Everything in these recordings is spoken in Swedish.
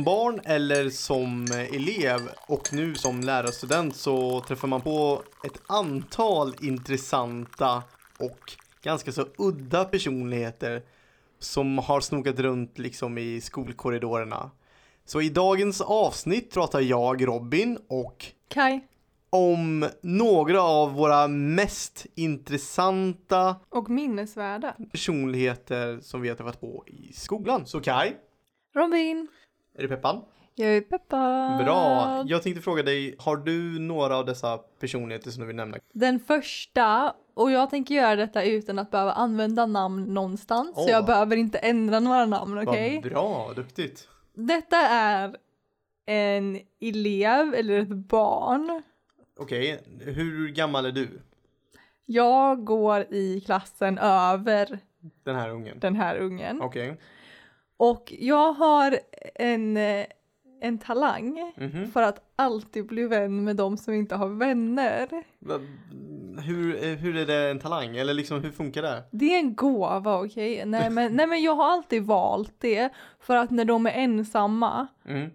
Som barn eller som elev och nu som lärarstudent så träffar man på ett antal intressanta och ganska så udda personligheter som har snokat runt liksom i skolkorridorerna. Så i dagens avsnitt pratar jag, Robin, och Kai. om några av våra mest intressanta Och minnesvärda. personligheter som vi har träffat på i skolan. Så Kai, Robin. Är du peppad? Jag är peppad. Bra! Jag tänkte fråga dig, har du några av dessa personligheter som du vill nämna? Den första, och jag tänker göra detta utan att behöva använda namn någonstans. Åh. Så jag behöver inte ändra några namn, okej? Vad bra, duktigt. Detta är en elev eller ett barn. Okej, hur gammal är du? Jag går i klassen över Den här ungen? den här ungen. Okej. Och jag har en, eh, en talang Mhm. för att alltid bli vän med de som inte har vänner. Hur, eh, hur är det en talang? Eller liksom hur funkar det? Det är en gåva, okej? Nej, men, nej men jag har alltid valt det för att när de är ensamma Mm.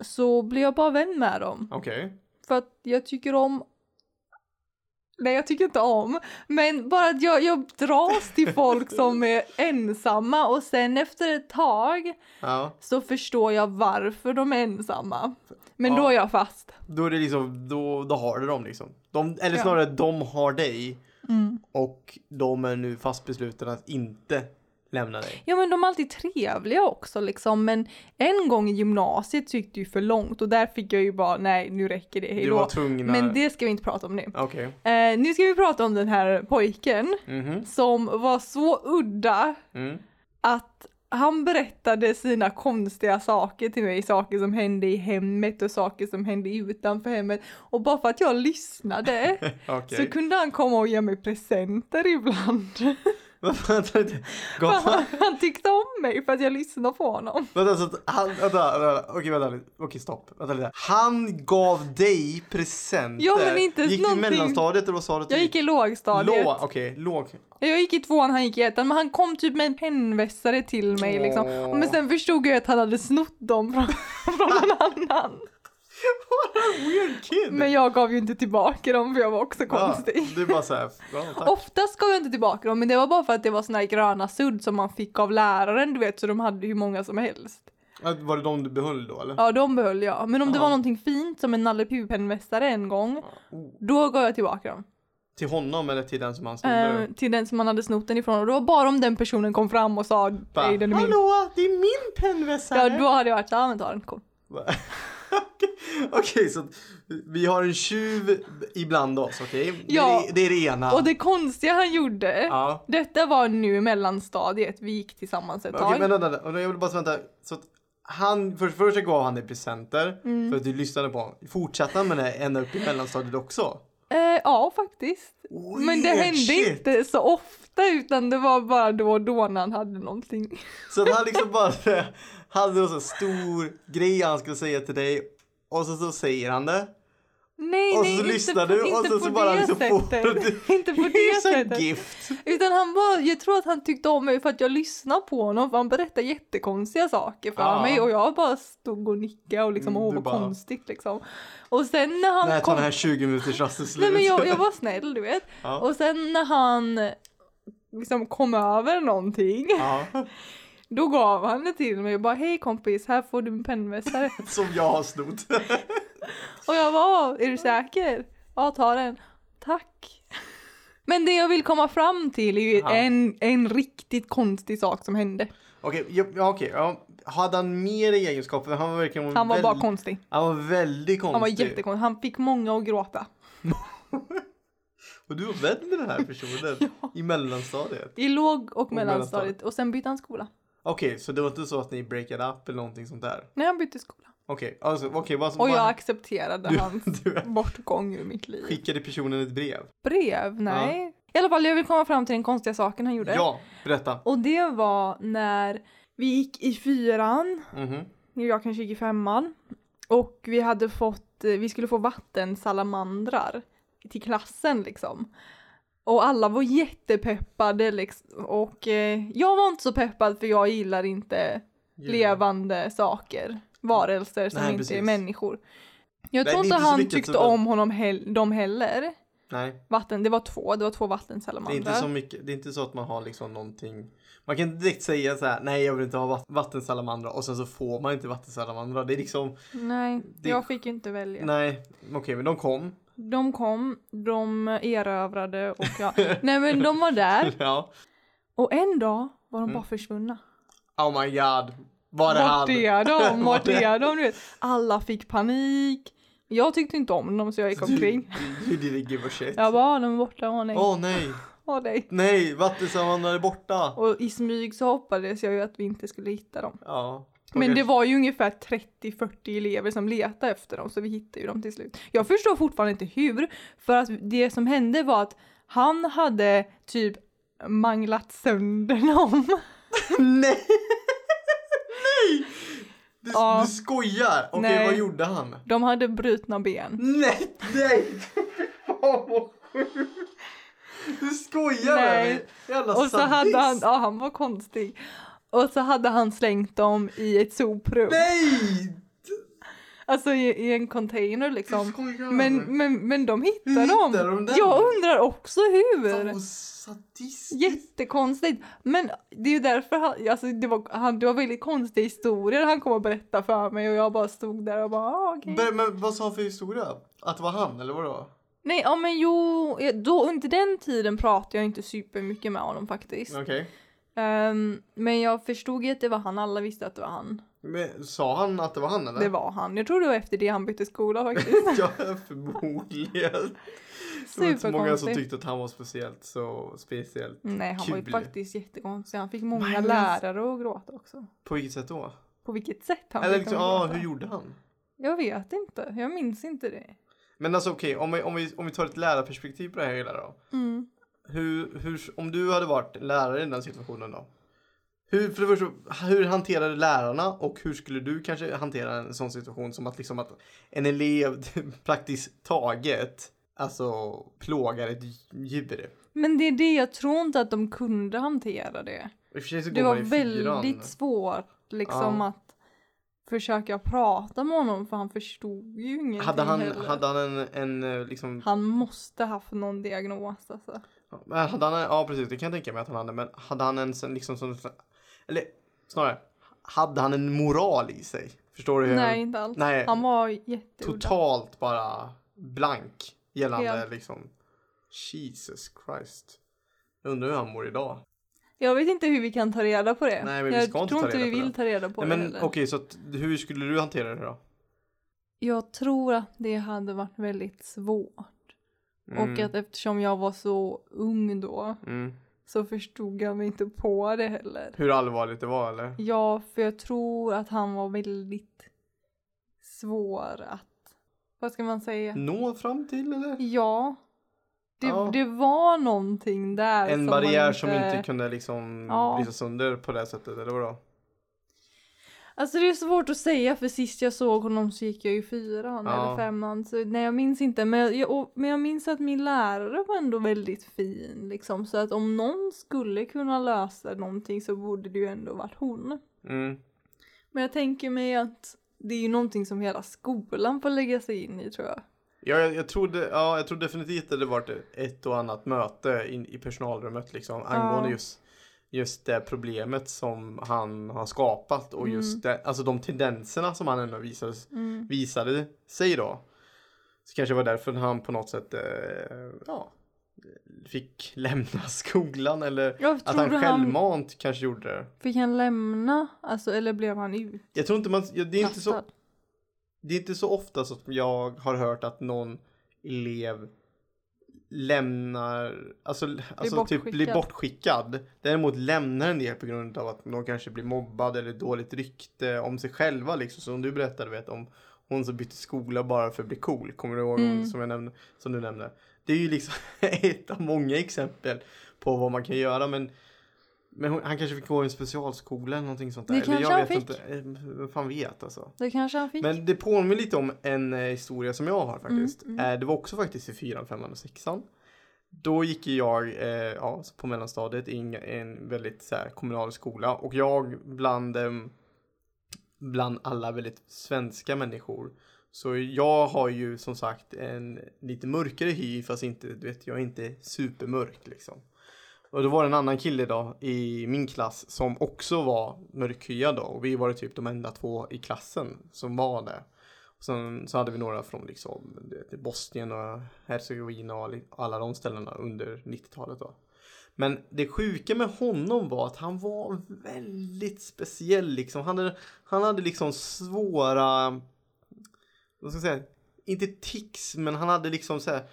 så blir jag bara vän med dem. Okej. För att jag tycker om Nej jag tycker inte om, men bara att jag, jag dras till folk som är ensamma och sen efter ett tag Ja. så förstår jag varför de är ensamma. Men Ja. då är jag fast. Då är det liksom, då, då har du dem liksom. De, eller Ja. snarare, de har dig. Mm. Och de är nu fast beslutna att inte lämna dig. Ja men de är alltid trevliga också liksom men en gång i gymnasiet så gick det ju för långt och där fick jag ju bara nej nu räcker det, Du hejdå. var tvungen Men det ska vi inte prata om nu. Okej. Eh, nu ska vi prata om den här pojken Mhm. som var så udda Mm. att han berättade sina konstiga saker till mig, saker som hände i hemmet och saker som hände utanför hemmet. Och bara för att jag lyssnade Okej. så kunde han komma och ge mig presenter ibland. Han, tyckte om mig för att jag lyssnade på honom. vänta, så att han, vänta, vänta, okej vänta. Okej stopp. Vänta lite. Han gav dig presenter. Ja, men inte Gick du i någonting- mellanstadiet eller vad sa du? Jag gick i lågstadiet. Låg, okej, låg. Jag gick i tvåan, han gick i ettan, men han kom typ med en pennvässare till mig liksom. Men sen förstod jag att han hade snott dem från, från någon annan. What a weird kid! Men jag gav ju inte tillbaka dem för jag var också Ja, konstig. du är bara såhär, ja tack. Oftast gav jag inte tillbaka dem, men det var bara för att det var såna här gröna sudd som man fick av läraren, du vet, så de hade hur många som helst. Var det de du behöll då eller? Ja, de behöll jag. Men om det Ja. var någonting fint som en Nalle Puh-pennvässare en gång, Oh. då gav jag tillbaka dem. Till honom eller till den som han snodde? Eh, till den som man hade snott den ifrån. Och det var bara om den personen kom fram och sa nej den är min. Hallå, det är min pennvässare! Ja, då hade jag varit ja men ta den, kom. Okej, så vi har en tjuv ibland oss, okej? Ja. Det, det är det ena. Och det konstiga han gjorde, Ja. detta var nu i mellanstadiet, vi gick tillsammans ett Okej, tag. men vänta, vänta. jag vill bara vänta. Så att han, för, först gav han dig presenter Mm. för att du lyssnade på honom. Fortsatte han med det ända upp i mellanstadiet också? Eh, ja, faktiskt. Men det Weird hände shit. inte så ofta utan det var bara då och då när han hade någonting. Så att han liksom bara hade en så stor grej han skulle säga till dig och så, så säger han det. Nej, Och nej, så lyssnar du och så, så bara liksom får inte på det sättet. gift. Utan han var, jag tror att han tyckte om mig för att jag lyssnade på honom för han berättade jättekonstiga saker för Ja. mig och jag bara stod och nickade och liksom Mm, åh vad bara- konstigt liksom. Och sen när han tar kom... den här 20 minuters rasten slut? Nej men jag, jag var snäll du vet. Ja. Och sen när han liksom kom över någonting, Ja, då gav han det till mig och bara hej kompis, här får du en pennvässare. som jag har snott. och jag var är du säker? Ja, ta den. Tack. Men det jag vill komma fram till är ju Ja. en, en riktigt konstig sak som hände. Okej, ja, ja, okej. Ja. Hade han mer egenskaper? Han var verkligen Han var väldigt, bara konstig. Han var väldigt konstig. Han var jättekonstig. Han fick många att gråta. Och du var vän med den här personen i mellanstadiet? I låg och mellanstadiet mellanstadiet. och sen bytte han skola. Okej, så det var inte så att ni breakade up eller någonting sånt där? Nej, han bytte skola. Okej, alltså, okej, vad som Och jag vad- accepterade Du- hans du- bortgång ur mitt liv. Skickade personen ett brev? Brev? Nej. I alla fall, jag vill komma fram till den konstiga saken han gjorde. Ja, berätta. Och det var när vi gick i fyran, Mhm. jag kanske gick i femman, och vi hade fått, eh, vi skulle få vattensalamandrar till klassen liksom. Och alla var jättepeppade liksom. och eh, jag var inte så peppad för jag gillar inte levande saker. varelser som Nej, inte precis. är människor. Jag tror inte han tyckte så- om honom hell- dem heller. Nej, Vatten, det var två, det var två det är vattensalamandrar. inte så mycket, det är inte så att man har liksom någonting man kan inte direkt säga så här, nej jag vill inte ha vatt- vattensalamandra och sen så får man inte vattensalamandra. Det är liksom, Nej, Det- jag fick inte välja. nej, okej men de kom. De kom, de erövrade och ja, nej men de var där ja. och en dag var de Mm. bara försvunna. Oh my god. Var det han? Vart är de? Vart är de? Du vet. Alla fick panik. Jag tyckte inte om dem så jag gick omkring. Du, du didn't give a shit. Jag bara, "Ah, de är borta, åh nej, Åh nej, åh nej. nej, vattensalamandrar är borta. Och i smyg så hoppades jag ju att vi inte skulle hitta dem. Ja. Men det var ju ungefär 30-40 elever som letade efter dem så vi hittade ju dem till slut. Jag förstår fortfarande inte hur, för att det som hände var att han hade typ manglat sönder dem. Nej! nej! Du, Ja. du skojar! Okej, Nej. vad gjorde han? De hade brutna ben. Nej, nej! Fan vad sjukt! Du skojar med Nej. mig! Jävla Och så hade han, sadist. ja han var konstig. Och så hade han slängt dem i ett soprum. Nej! Alltså i, i en container liksom. Men, men, men de Hur hittade dem. de den? Jag undrar också hur. Jättekonstigt. Men det är ju därför han, alltså det var, han, det var väldigt konstiga historier han kom och berätta för mig och jag bara stod där och bara ah, okej. Men, men vad sa han för historia? Att det var han eller vadå? Nej, ja men jo, då under den tiden pratade jag inte supermycket med honom faktiskt. Okej. Ehm, men jag förstod ju att det var han, alla visste att det var han. Men sa han att det var han eller? Det var han. Jag tror det var efter det han bytte skola faktiskt. ja, förmodligen. Det var inte så många som Superkonstigt. tyckte att han var speciellt så speciellt. Nej, han var ju Kul. faktiskt jättekonstig. Han fick många Men- lärare att gråta också. På vilket sätt då? På vilket sätt han Eller liksom, ja, gråta. hur gjorde han? Jag vet inte. Jag minns inte det. Men alltså okej, om, vi, om, vi, om vi tar ett lärarperspektiv på det här hela då. Mm. Hur, hur, om du hade varit lärare i den situationen då? Hur, för det första, hur hanterade lärarna och hur skulle du kanske hantera en sån situation som att liksom att en elev praktiskt taget alltså plågar ett djur? Men det är det, jag tror inte att de kunde hantera det. Det var väldigt svårt liksom Ja. att försöka prata med honom för han förstod ju ingenting Hade han, heller. hade han en, en eh, liksom, Han måste haft någon diagnos alltså. Ja, hade han en, ja precis det kan jag tänka mig att han hade, men hade han en sån liksom som, eller snarare, hade han en moral i sig? Förstår du? hur- Nej, inte alls. Nej. Han var jätteudda. totalt bara blank gällande Helt. liksom Jesus Christ. Jag undrar hur han mår idag. Jag vet inte hur vi kan ta reda på det. Nej, men vi jag ska inte tror ta inte vi vill det. ta reda på Nej, det men okej, så att, hur skulle du hantera det då? Jag tror att det hade varit väldigt svårt. Och Mm, att eftersom jag var så ung då mm. så förstod jag mig inte på det heller. Hur allvarligt det var eller? Ja, för jag tror att han var väldigt svår att, vad ska man säga? Nå fram till eller? Ja. Det, Ja. det var någonting där En som barriär man som inte kunde liksom Ja. bryta sönder på det sättet eller vadå? Alltså det är svårt att säga för sist jag såg honom så gick jag i fyran Ja. eller femman. Så, nej jag minns inte men jag, och, men jag minns att min lärare var ändå väldigt fin liksom. Så att om någon skulle kunna lösa någonting så borde det ju ändå varit hon. Mm. Men jag tänker mig att det är ju någonting som hela skolan får lägga sig in i tror jag. Ja, jag, jag, trodde, ja, jag tror definitivt att det varit ett och annat möte in, i personalrummet liksom angående Ja. just, just det problemet som han har skapat och Mm. just det, alltså de tendenserna som han ändå visade, Mm. visade sig då. Så kanske var därför han på något sätt eh, ja, fick lämna skolan eller Jag att han han självmant kanske gjorde det. fick han lämna, alltså eller blev han utkastad? Jag tror inte man, ja, det är inte så det är inte så ofta som jag har hört att någon elev lämnar, alltså, alltså typ blir bortskickad. Däremot lämnar en del på grund av att de kanske blir mobbad eller dåligt rykte om sig själva liksom. Som du berättade vet om hon som bytte skola bara för att bli cool. Kommer du ihåg Mm. som, jag nämnde, som du nämnde? Det är ju liksom ett av många exempel på vad man kan göra men men hon, han kanske fick gå i en specialskola eller någonting sånt där. Det kanske jag han vet fick. inte. Eh, Vem fan vet alltså. Det kanske han fick. Men det påminner lite om en eh, historia som jag har faktiskt. Mm, mm. Eh, det var också faktiskt i fyran, femman och sexan. Då gick jag eh, ja, på mellanstadiet i en, en väldigt så här, kommunal skola och jag bland ehm, bland alla väldigt svenska människor. Så jag har ju som sagt en lite mörkare hy fast inte, du vet, jag är inte supermörk liksom. Och då var det en annan kille då i min klass som också var mörkhyad då och vi var typ de enda två i klassen som var det. Och sen så hade vi några från liksom vet, Bosnien och Hercegovina och alla de ställena under 90-talet då. Men det sjuka med honom var att han var väldigt speciell liksom. Han hade, han hade liksom svåra, vad ska jag säga, inte tics men han hade liksom så här,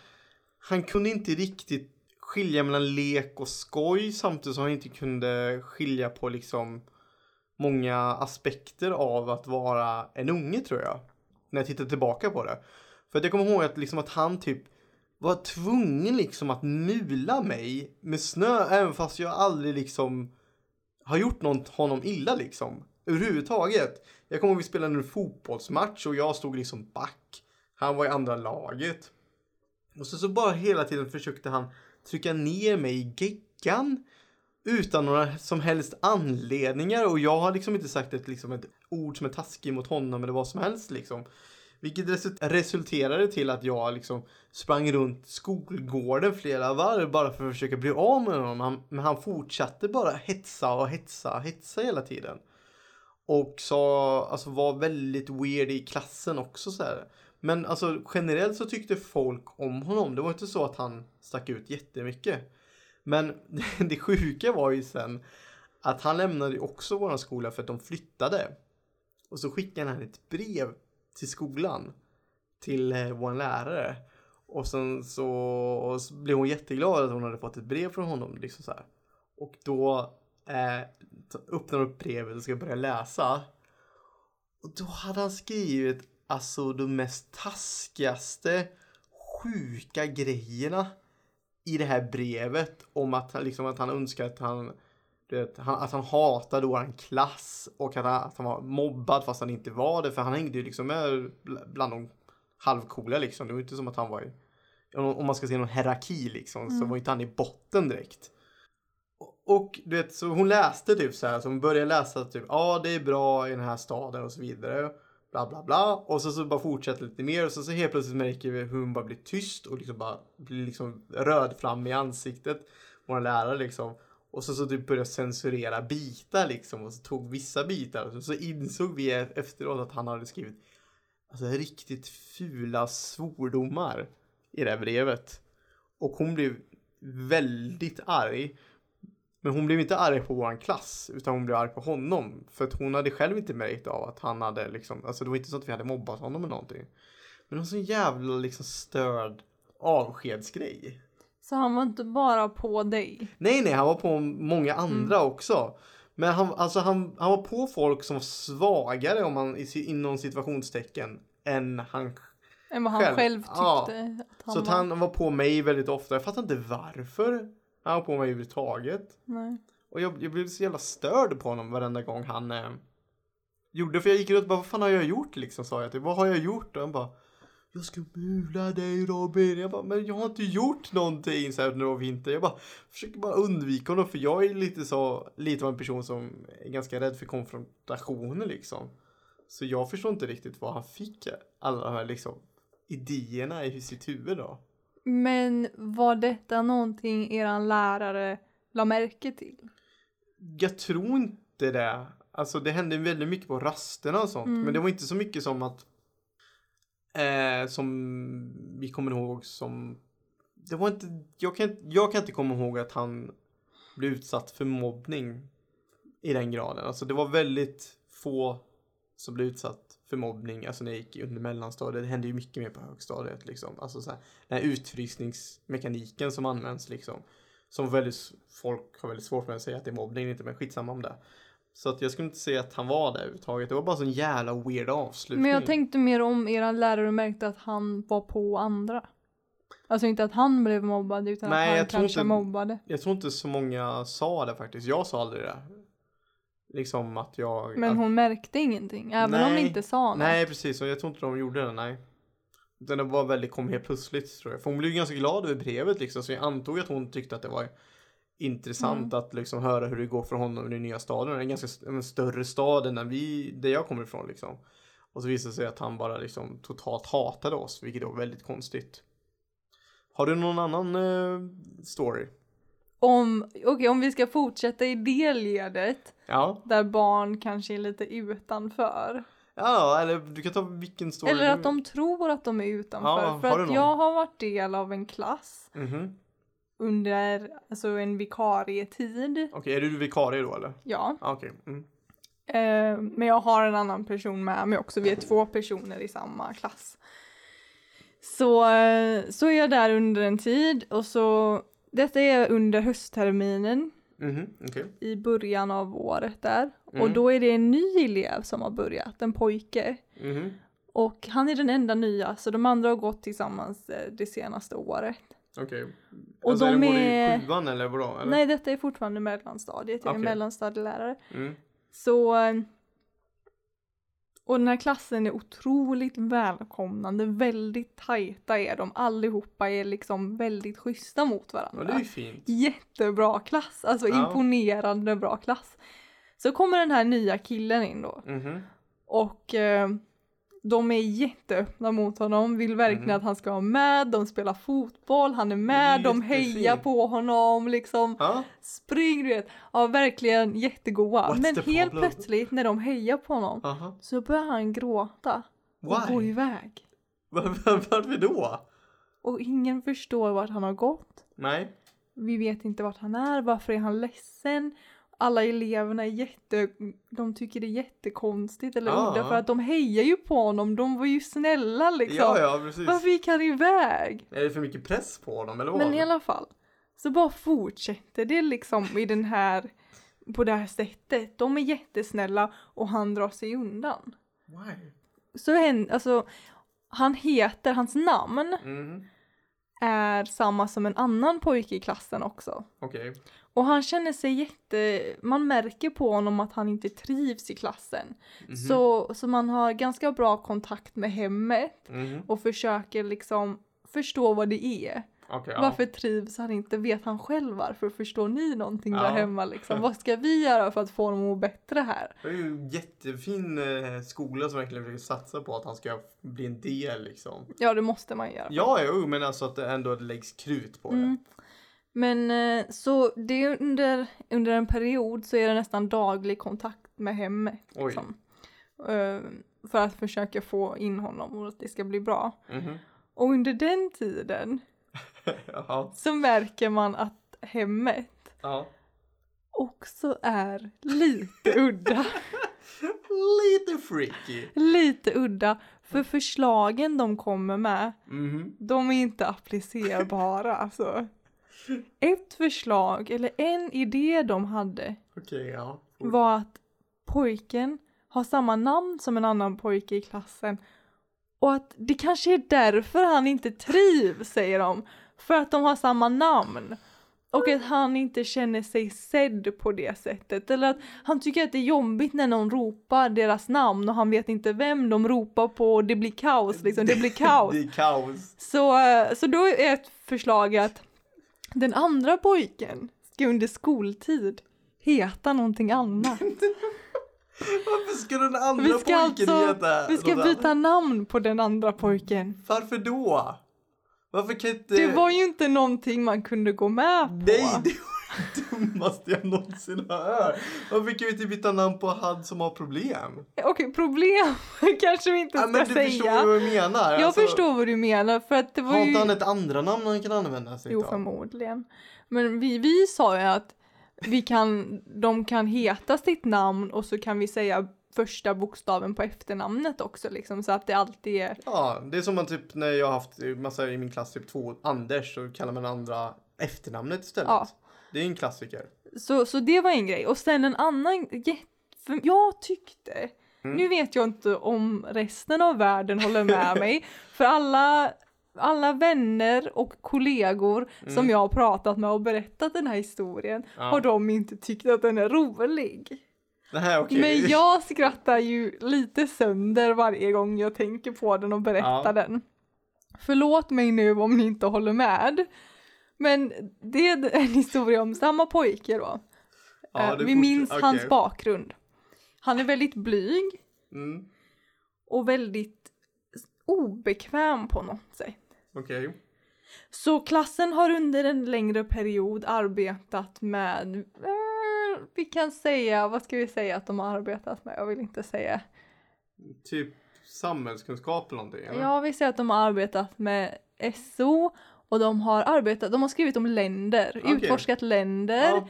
han kunde inte riktigt skilja mellan lek och skoj samtidigt som han inte kunde skilja på liksom många aspekter av att vara en unge tror jag. När jag tittar tillbaka på det. För att jag kommer ihåg att, liksom att han typ var tvungen liksom att mula mig med snö även fast jag aldrig liksom har gjort någon, honom illa liksom. Överhuvudtaget. Jag kommer ihåg att vi spelade en fotbollsmatch och jag stod liksom back. Han var i andra laget. Och så, så bara hela tiden försökte han trycka ner mig i geggan utan några som helst anledningar och jag har liksom inte sagt ett, liksom ett ord som är taskigt mot honom eller vad som helst liksom. Vilket resulterade till att jag liksom sprang runt skolgården flera varv bara för att försöka bli av med honom. men han fortsatte bara hetsa och hetsa och hetsa hela tiden. Och så, alltså var väldigt weird i klassen också så här. Men alltså generellt så tyckte folk om honom. Det var inte så att han stack ut jättemycket. Men det sjuka var ju sen att han lämnade också våran skola för att de flyttade. Och så skickade han ett brev till skolan. Till eh, vår lärare. Och sen så, och så blev hon jätteglad att hon hade fått ett brev från honom. Liksom så här. Och då eh, öppnar upp brevet och ska börja läsa. Och då hade han skrivit alltså de mest taskigaste, sjuka grejerna i det här brevet om att, liksom, att han önskar att han, vet, han, att han hatade våran klass och att han, att han var mobbad fast han inte var det för han hängde ju liksom med bland de halvcoola liksom. Det var inte som att han var i, om man ska se någon hierarki liksom mm. så var inte han i botten direkt. Och du vet, så hon läste typ så här, så hon började läsa typ, ja det är bra i den här staden och så vidare bla bla bla. Och så, så bara fortsätter lite mer och så, så helt plötsligt märker vi hur hon bara blir tyst och liksom bara blir liksom röd fram i ansiktet. Vår lärare liksom. Och så, så typ började censurera bitar liksom och så tog vissa bitar och så, så insåg vi efteråt att han hade skrivit alltså riktigt fula svordomar i det här brevet. Och hon blev väldigt arg. Men hon blev inte arg på våran klass, utan hon blev arg på honom. För att hon hade själv inte märkt av att han hade liksom, alltså det var inte så att vi hade mobbat honom eller någonting. Men var en sån jävla liksom störd avskedsgrej. Så han var inte bara på dig? Nej, nej, han var på många andra mm. också. Men han, alltså han, han var på folk som var svagare om man inom situationstecken än han än vad han själv, själv tyckte. Ja. Att han så att han var på mig väldigt ofta. Jag fattar inte varför. Han var på mig överhuvudtaget. Nej. Och jag, jag blev så jävla störd på honom varenda gång han eh, gjorde. För jag gick runt och bara, vad fan har jag gjort liksom? Sa jag till Vad har jag gjort? Och han bara, jag ska mula dig Robin. Jag bara, men jag har inte gjort någonting så här när det var vinter. Jag bara försöker bara undvika honom för jag är lite så, lite av en person som är ganska rädd för konfrontationer liksom. Så jag förstår inte riktigt var han fick alla de här liksom idéerna i sitt huvud då. Men var detta någonting eran lärare la märke till? Jag tror inte det. Alltså det hände väldigt mycket på rasterna och sånt. Mm. Men det var inte så mycket som att eh, som vi kommer ihåg som det var inte, jag kan, jag kan inte komma ihåg att han blev utsatt för mobbning i den graden. Alltså det var väldigt få som blev utsatt för mobbning, alltså när jag gick under mellanstadiet. Det hände ju mycket mer på högstadiet liksom. Alltså så här, den här utfrysningsmekaniken som används liksom. Som väldigt, folk har väldigt svårt med att säga att det är mobbning, inte men skitsamma om det. Så att jag skulle inte säga att han var det överhuvudtaget. Det var bara en sån jävla weird avslutning. Men jag tänkte mer om era lärare märkte att han var på andra. Alltså inte att han blev mobbad utan Nej, att han kanske inte, mobbade. Jag tror inte så många sa det faktiskt. Jag sa aldrig det. Liksom att jag... Men hon märkte ingenting, även nej, om ni inte sa något. Nej, precis. Och jag tror inte de gjorde det, nej. Utan det var väldigt, kom helt plötsligt tror jag. För hon blev ganska glad över brevet liksom. Så jag antog att hon tyckte att det var intressant att liksom höra hur det går för honom i den nya staden. Det är en ganska en större stad än den vi, där jag kommer ifrån liksom. Och så visade det sig att han bara liksom totalt hatade oss, vilket var väldigt konstigt. Har du någon annan eh, story? Om, okej, om vi ska fortsätta i det ledet, Ja. där barn kanske är lite utanför. Ja, eller du kan ta vilken story Eller att de tror att de är utanför. Ja, för att jag har varit del av en klass Mhm. under alltså en vikarietid. Okej, är du vikarie då eller? Ja, Ah, Okej. Mm. eh, men jag har en annan person med mig också. Vi är två personer i samma klass. Så, eh, så är jag där under en tid och så, detta är under höstterminen Mhm, okej. i början av året där. Och Mm. då är det en ny elev som har börjat, en pojke. Mhm. Och han är den enda nya, så de andra har gått tillsammans eh, det senaste året. Okej. Och alltså, de är det är- i sjuan eller vadå? Eller? Nej, detta är fortfarande mellanstadiet, jag är Okej. mellanstadielärare. Mm. Så... Och den här klassen är otroligt välkomnande, väldigt tajta är de, allihopa är liksom väldigt schyssta mot Ja, varandra. det är fint. Jättebra klass, alltså Ja. imponerande bra klass. Så kommer den här nya killen in då Mhm. och eh, de är jätteöppna mot honom, vill verkligen Mhm. att han ska vara med, de spelar fotboll, han är med, de hejar på honom liksom. Ja. Spring du vet, ja verkligen jättegoda. What's Men helt problem? plötsligt när de hejar på honom Aha. så börjar han gråta och gå iväg. Var- var- Varför då? Och ingen förstår vart han har gått. Nej. Vi vet inte vart han är, varför är han ledsen? Alla eleverna är jätte, de tycker det är jättekonstigt eller Ja. udda för att de hejar ju på honom, de var ju snälla liksom. Ja, ja, precis. Varför gick han iväg? Är det för mycket press på dem eller vad? Men i alla fall, så bara fortsätter det liksom i den här, på det här sättet. De är jättesnälla och han drar sig undan. Why? Så en, alltså, han heter, hans namn Mhm. är samma som en annan pojke i klassen också. Okej. Och han känner sig jätte, man märker på honom att han inte trivs i klassen. Mhm. Så, så man har ganska bra kontakt med hemmet Mhm. och försöker liksom förstå vad det är. Ja. Varför trivs han inte? Vet han själv varför? Förstår ni någonting Ja. där hemma liksom? Vad ska vi göra för att få honom att må bättre här? Det är ju en jättefin eh, skola som verkligen försöker satsa på att han ska bli en del liksom. Ja, det måste man göra. Ja, jo, men alltså att det ändå läggs krut på det. Mm. Men eh, så det är under, under en period så är det nästan daglig kontakt med hemmet. Liksom. Eh, För att försöka få in honom och att det ska bli bra. Mhm. Och under den tiden så märker man att hemmet Ja. också är lite udda. Lite freaky. lite udda. För förslagen de kommer med, Mhm. de är inte applicerbara alltså. Ett förslag, eller en idé de hade, Okej, ja. var att pojken har samma namn som en annan pojke i klassen. Och att det kanske är därför han inte trivs, säger de. För att de har samma namn. Och att han inte känner sig sedd på det sättet. Eller att han tycker att det är jobbigt när någon ropar deras namn och han vet inte vem de ropar på och det blir kaos liksom. Det blir kaos. det är kaos. Så, så då är ett förslag att den andra pojken ska under skoltid heta någonting annat. Varför ska den andra Vi ska pojken alltså, heta vi ska något byta namn på den andra pojken. Varför då? Varför kan inte... Det var ju inte någonting man kunde gå med på. Nej, det dummaste jag någonsin har hört. Varför kan vi inte byta namn på han som har problem? Okej, problem kanske vi inte Ja, ska men du säga. förstår vad jag menar. Jag Alltså, förstår vad du menar för att det var Har ju... inte han ett andra namn han kan använda sig Jo, av? förmodligen. Men vi, vi sa ju att vi kan, de kan heta sitt namn och så kan vi säga första bokstaven på efternamnet också liksom så att det alltid är Ja, det är som man typ när jag har haft massa i min klass, typ två Anders, så kallar man andra efternamnet istället. Ja. Det är en klassiker. Så, så det var en grej. Och sen en annan jä- för jag tyckte, Mm. nu vet jag inte om resten av världen håller med mig, för alla, alla vänner och kollegor som Mm. jag har pratat med och berättat den här historien Ja. har de inte tyckt att den är rolig. Nej, okej. Men jag skrattar ju lite sönder varje gång jag tänker på den och berättar Ja. den. Förlåt mig nu om ni inte håller med. Men det är en historia om samma pojke då. Ja, Eh, Vi minns okej. hans bakgrund. Han är väldigt blyg Mm, och väldigt obekväm på något sätt. okej. Så klassen har under en längre period arbetat med, eh, vi kan säga, vad ska vi säga att de har arbetat med? Jag vill inte säga. Typ samhällskunskap eller någonting? eller? Ja, vi säger att de har arbetat med SO och de har arbetat, de har skrivit om länder, Okej. utforskat länder, Ja,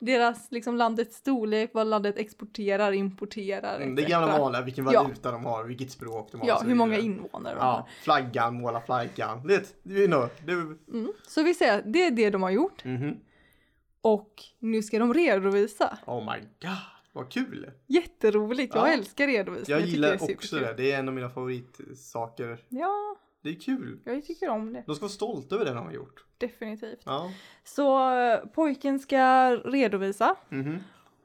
deras liksom landets storlek, vad landet exporterar, importerar, mm, det gamla vanliga, vilken Ja. valuta de har, vilket språk de har. Ja, hur många invånare de har. Ja, flaggan, måla flaggan. Det, you know, det, Mm. Så vi säger att det är det de har gjort mhm. och nu ska de redovisa. Oh my god, vad kul! Jätteroligt, jag Ja. älskar redovisning. Jag gillar är också det, det är en av mina favoritsaker. Ja, Det är kul. jag tycker om det. De ska vara stolta över det de har gjort. Definitivt. Ja. Så eh, pojken ska redovisa Mhm.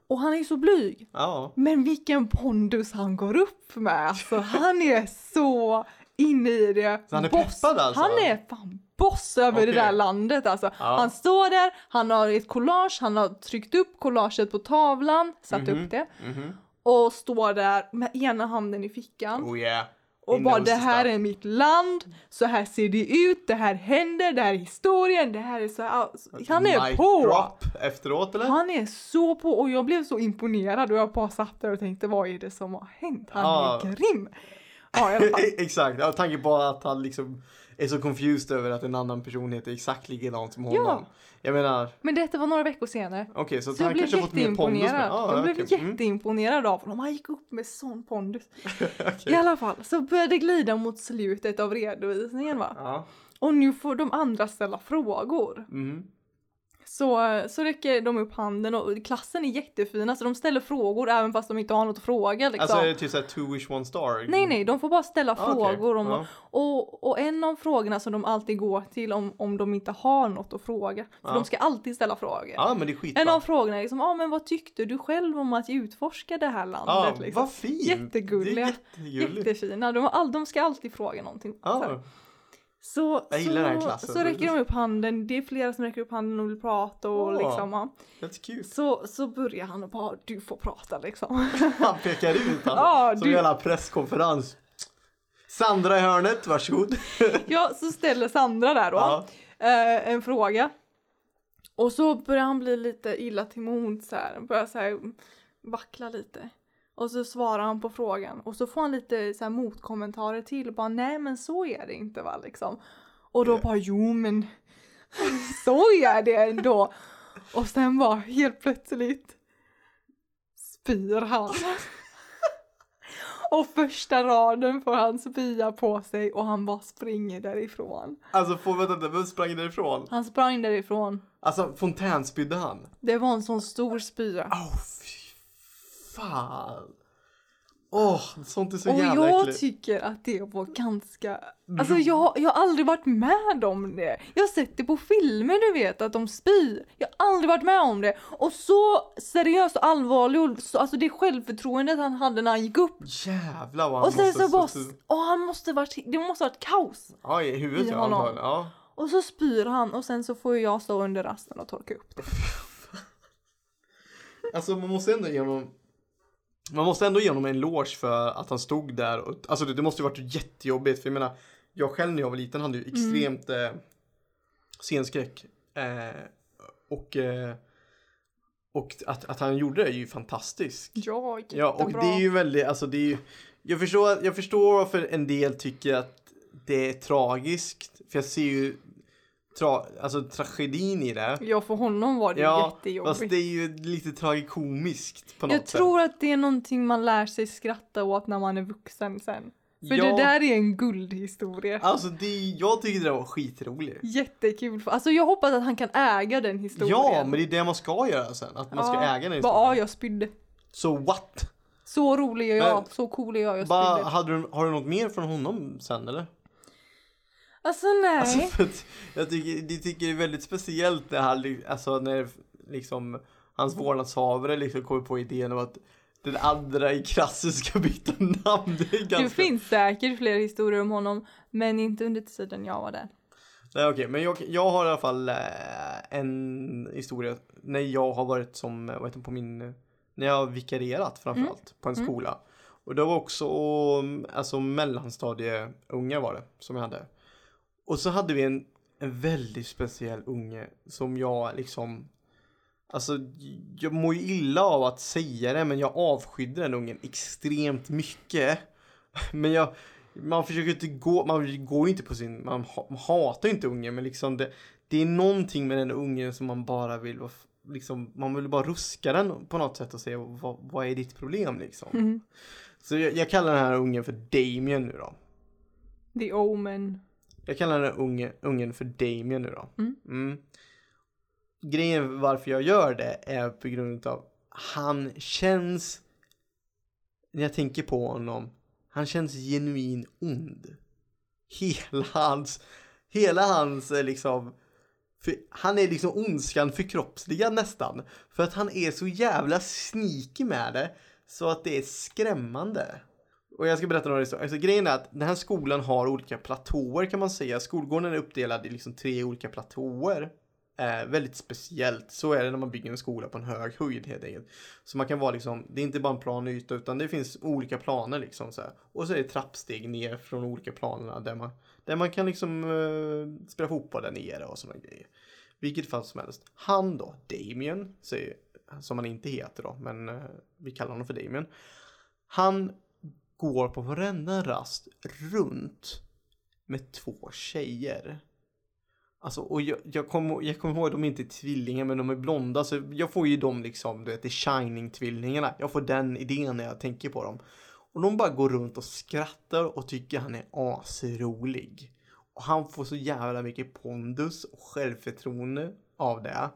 och han är så blyg. Ja. Men vilken pondus han går upp med. Alltså han är så inne i det. Så han är Boss. peppad alltså? Han är fan boss över det Okej. där landet alltså. Ja. Han står där, han har ett collage, han har tryckt upp collaget på tavlan, satt Mhm. upp det Mhm. och står där med ena handen i fickan. Oh yeah. Och bara det här stuff." är mitt land, så här ser det ut, det här händer, det här är historien, det här är så här. Han är Mic på! drop efteråt eller? Han är så på och jag blev så imponerad och jag bara satt där och tänkte vad är det som har hänt? Han Ja. är grym! Ja. Exakt, jag tanke på att han liksom är så confused över att en annan person heter exakt likadant som honom. Ja. Jag menar, Men detta var några veckor senare. okej så, Så jag han blev kanske fått mer pondus med. Ah, jag blev okej. Mm. jätteimponerad av honom. Han gick upp med sån pondus. Okej. I alla fall så började det glida mot slutet av redovisningen va. Ja. Och nu får de andra ställa frågor. Mhm. Så, så räcker de upp handen och klassen är jättefina så de ställer frågor även fast de inte har något att fråga liksom. Alltså är det typ såhär two wish one star? Nej nej, de får bara ställa Ah, frågor om Ja. och, och en av frågorna som de alltid går till om, om de inte har något att fråga. För Ja. de ska alltid ställa frågor. Ja men det är skitbra. En av frågorna är liksom, ja ah, men vad tyckte du själv om att utforska det här landet? Ja, liksom. vad fint! Jättegulliga. Det är jättegulligt. Jättefina, de, all, de ska alltid fråga någonting. Så, här. Ja, så, Jag gillar så, den här klassen. så räcker de upp handen, det är flera som räcker upp handen och vill prata och Åh. liksom ja. that's cute. så, så börjar han och bara, du får prata liksom. Han pekar ut alltså. Ja, som du- en jävla presskonferens. Sandra i hörnet, varsågod. ja, så ställer Sandra där då. Ja. eh, en fråga. Och så börjar han bli lite illa till mods här, börjar så här vackla lite. Och så svarar han på frågan och så får han lite så här motkommentarer till bara nej men så är det inte va liksom. Och då bara jo men så är det ändå. Och sen bara helt plötsligt spyr han. Och första raden får han spya på sig och han bara springer därifrån. Alltså, får, vänta, vänta, vem sprang därifrån? Han sprang därifrån. Alltså, fontänspydde han? Det var en sån stor spya. Fy fan. Åh, sånt är så Och jävla jag äckligt. tycker att det var ganska... Alltså jag, jag har aldrig varit med om det. Jag har sett det på filmer du vet, att de spyr. Jag har aldrig varit med om det. Och så seriöst och allvarligt, och så, alltså det självförtroendet han hade när han gick upp. Jävlar vad han Och sen måste så bara... Och han måste varit... Det måste varit kaos. Ja, i huvudet i ja, honom. Ja. Och så spyr han och sen så får jag stå under rasten och torka upp det. Alltså man måste ändå ge honom Man måste ändå ge honom en eloge för att han stod där och, Alltså det, det måste ju varit jättejobbigt för jag menar Jag själv när jag var liten hade ju Mm. extremt eh, scenskräck eh, Och eh, Och att, att han gjorde det är ju fantastiskt Ja, Ja och jättebra. det är ju väldigt, alltså det är ju Jag förstår, jag förstår varför en del tycker att det är tragiskt För jag ser ju tra, Alltså tragedin i det Ja, för honom var det Ja, jättejobbigt. fast det är ju lite tragikomiskt på något Jag sätt. tror att det är någonting man lär sig skratta åt när man är vuxen sen. För ja, det där är en guldhistoria. Alltså det, jag tycker det var skitroligt. Jättekul. Alltså jag hoppas att han kan äga den historien. Ja, men det är det man ska göra sen. Att man ska Ja, äga den Bara, ja, historien. jag spydde. Så what? Så rolig är jag, Men- så cool är jag, jag Ba, spydde. hade du, har du något mer från honom sen eller? Alltså nej. Alltså, för att jag tycker, de tycker det är väldigt speciellt det här, alltså när liksom hans vårdnadshavare liksom kommer på idén om att den andra i klassen ska byta namn. Det ganska... Det finns säkert fler historier om honom, men inte under tiden jag var där. Nej okej, men jag, jag har i alla fall eh, en historia när jag har varit som, eh, vad heter det, på min, när jag har vikarierat framförallt på en Mm. skola. Och det var också, mm, alltså mellanstadieungar var det som jag hade. Och så hade vi en, en väldigt speciell unge som jag liksom, alltså jag mår ju illa av att säga det men jag avskydde den ungen extremt mycket. Men jag, man försöker inte gå, man går inte på sin, man, ha, man hatar inte ungen men liksom det, det är någonting med den ungen som man bara vill, liksom, man vill bara ruska den på något sätt och säga vad, vad är ditt problem liksom. Mm. Så jag, jag kallar den här ungen för Damien nu då. The Omen. Jag kallar den unge, ungen för Damien nu då. Mm. Grejen varför jag gör det är på grund av han känns, när jag tänker på honom, han känns genuin ond. Hela hans, hela hans eh, liksom, för han är liksom ondskan förkroppsligad nästan. För att han är så jävla sneaky med det, så att det är skrämmande. Och jag ska berätta några historier. Alltså grejen är att den här skolan har olika platåer kan man säga. Skolgården är uppdelad i liksom tre olika platåer. Eh, väldigt speciellt. Så är det när man bygger en skola på en hög höjd helt enkelt. Så man kan vara liksom, det är inte bara en plan yta utan det finns olika planer liksom så här. Och så är det trappsteg ner från olika planerna där man, där man kan liksom eh, spela fotboll där nere och sådana grejer. Vilket fall som helst. Han då, Damien, säger, som han inte heter då, men eh, vi kallar honom för Damien. Han går på varenda rast runt med två tjejer. Alltså, och jag, jag kommer jag kommer ihåg, de är inte tvillingar men de är blonda så jag får ju dem liksom, du vet, the Shining-tvillingarna. Jag får den idén när jag tänker på dem. Och de bara går runt och skrattar och tycker han är asrolig. Och han får så jävla mycket pondus och självförtroende av det.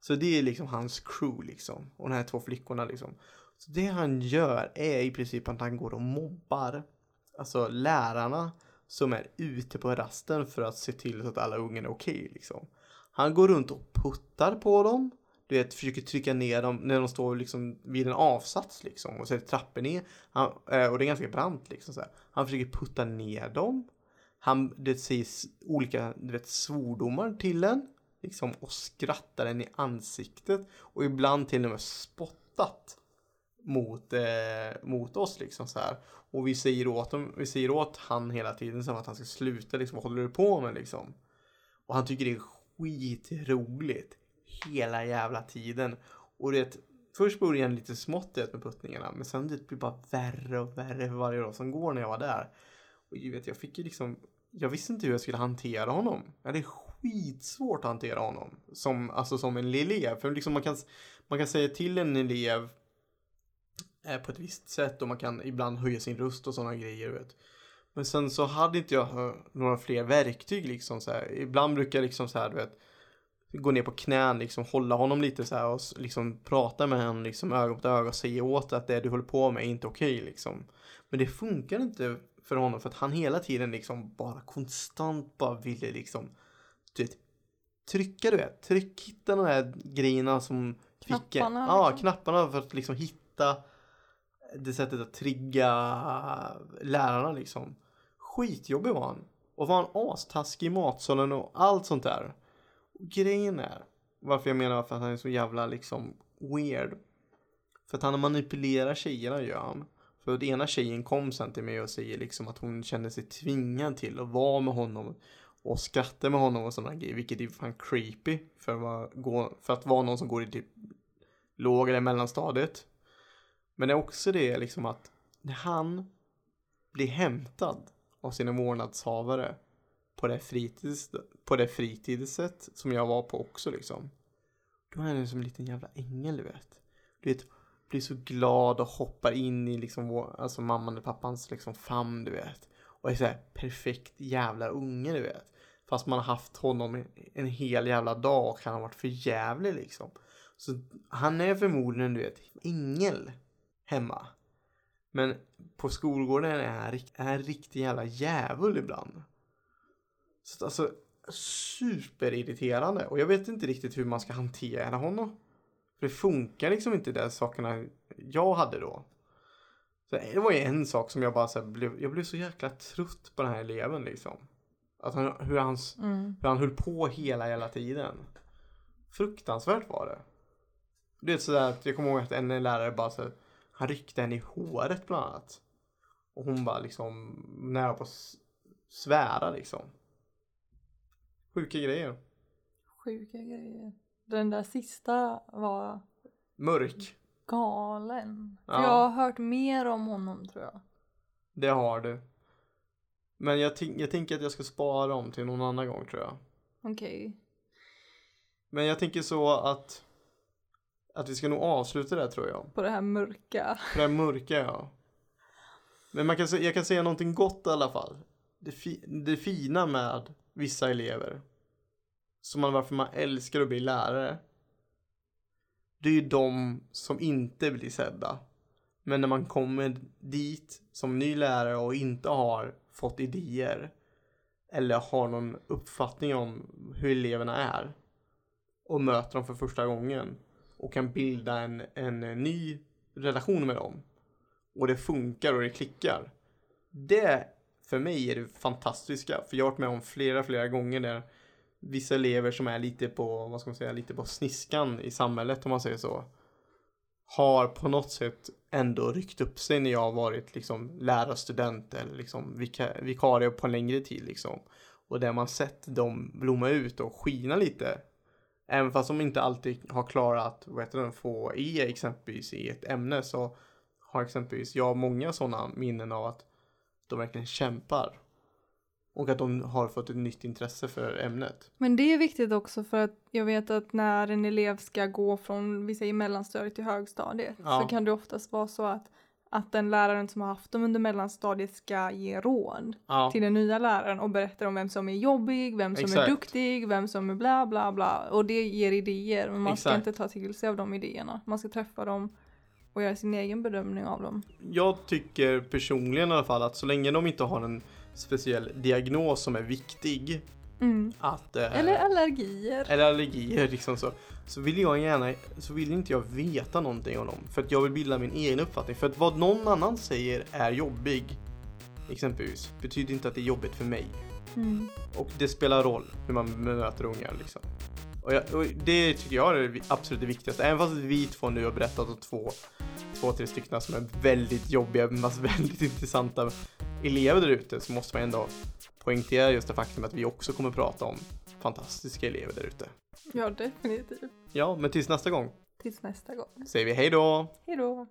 Så det är liksom hans crew liksom. Och de här två flickorna liksom. Så det han gör är i princip att han går och mobbar. Alltså lärarna som är ute på rasten för att se till så att alla ungar är okej liksom. Han går runt och puttar på dem. Du vet, försöker trycka ner dem när de står liksom vid en avsats liksom. Och så är det trappor ner. Han, eh, och det är ganska brant liksom så här. Han försöker putta ner dem. Han det sägs olika du vet, svordomar till en. Liksom, och skrattar en i ansiktet. Och ibland till och med spottat mot, eh, mot oss liksom så här. Och vi säger åt dem, vi säger åt han hela tiden som att han ska sluta liksom, vad håller du på med liksom? Och han tycker det är skitroligt hela jävla tiden. Och det först började han lite smått det med puttningarna, men sen det blir bara värre och värre för varje dag som går när jag var där. Och jag vet, jag fick ju liksom, jag visste inte hur jag skulle hantera honom. Jag hade skitsvårt att hantera honom som, alltså som en elev. För liksom man kan, man kan säga till en elev eh, på ett visst sätt och man kan ibland höja sin röst och sådana grejer. Vet. Men sen så hade inte jag eh, några fler verktyg liksom så här. Ibland brukar jag liksom så här, du vet, gå ner på knän, liksom hålla honom lite så här och liksom prata med honom liksom öga mot öga och säga åt att det du håller på med är inte okej liksom. Men det funkar inte för honom för att han hela tiden liksom bara konstant bara ville liksom, du vet, trycka du vet, tryck, hitta de här grejerna som fick Knapparna, Ja, liksom. knapparna för att liksom hitta det sättet att trigga lärarna liksom. Skitjobbig var han. Och var han astaskig i matsalen och allt sånt där. Och grejen är, varför jag menar varför han är så jävla liksom weird. För att han manipulerar tjejerna gör han. För att ena tjejen kom sen till mig och säger liksom att hon kände sig tvingad till att vara med honom och skratta med honom och sådana grejer, vilket är fan creepy för att, vara, för att vara någon som går i typ låg eller mellanstadiet. Men det är också det liksom att när han blir hämtad av sina vårdnadshavare på det, fritids, på det fritidset som jag var på också liksom. Då är han som en liten jävla ängel du vet. Du vet, blir så glad och hoppar in i liksom vår, alltså mamman och pappans liksom famn du vet. Och är så här perfekt jävla unge du vet. Fast man har haft honom en hel jävla dag och han har varit för jävlig liksom. Så han är förmodligen du vet ängel hemma. Men på skolgården är han, han riktig jävla djävul ibland. Så alltså superirriterande och jag vet inte riktigt hur man ska hantera honom. För det funkar liksom inte de sakerna jag hade då. Så det var ju en sak som jag bara så blev, jag blev så jäkla trött på den här eleven liksom. Att han, hur, hans, Mm. hur han höll på hela hela tiden. Fruktansvärt var det. Det är sådär att jag kommer ihåg att en lärare bara så, han ryckte henne i håret bland annat. Och hon bara liksom nära på att svära liksom. Sjuka grejer. Sjuka grejer. Den där sista var Mörk. galen. För Ja. jag har hört mer om honom tror jag. Det har du. Men jag, jag tänker att jag ska spara dem till någon annan gång tror jag. Okej. Men jag tänker så att att vi ska nog avsluta det tror jag. På det här mörka. För det här mörka ja. Men man kan, jag kan säga någonting gott i alla fall. Det, fi, det fina med vissa elever. Som man, varför man älskar att bli lärare. Det är ju de som inte blir sedda. Men när man kommer dit som ny lärare och inte har fått idéer. Eller har någon uppfattning om hur eleverna är. Och möter dem för första gången. Och kan bilda en, en eh, ny relation med dem. Och det funkar och det klickar. Det för mig är det fantastiska. För jag har varit med om flera, flera gånger där vissa elever som är lite på, vad ska man säga, lite på sniskan i samhället om man säger så. Har på något sätt ändå ryckt upp sig när jag har varit liksom lärarstudent eller liksom vika, vikarie på en längre tid liksom. Och där man sett dem blomma ut och skina lite. Även fast de inte alltid har klarat, vad heter det, få E exempelvis i ett ämne så har exempelvis jag många sådana minnen av att de verkligen kämpar. Och att de har fått ett nytt intresse för ämnet. Men det är viktigt också för att jag vet att när en elev ska gå från, vi säger mellanstadiet till högstadiet, Ja. så kan det oftast vara så att, att den läraren som har haft dem under mellanstadiet ska ge råd Ja, till den nya läraren och berätta om vem som är jobbig, vem som Exakt. är duktig, vem som är bla bla bla. Och det ger idéer, men man ska Exakt. inte ta till sig av de idéerna. Man ska träffa dem och göra sin egen bedömning av dem. jag tycker personligen i alla fall att så länge de inte har en speciell diagnos som är viktig Mm. att eh, Eller allergier. eller allergier liksom så. Så vill jag gärna, så vill inte jag veta någonting om dem. För att jag vill bilda min egen uppfattning. För att vad någon annan säger är jobbig, exempelvis, betyder inte att det är jobbigt för mig. Mm. Och det spelar roll hur man möter ungar liksom. Och, jag, och det tycker jag är det absolut det viktigaste. Även fast vi två nu har berättat om två, två, tre stycken som är väldigt jobbiga, men väldigt intressanta elever där ute så måste man ändå poängtera just det faktum att vi också kommer prata om fantastiska elever där ute. Ja, definitivt. Ja, men tills nästa gång Tills nästa gång. säger vi hej då! Hej då.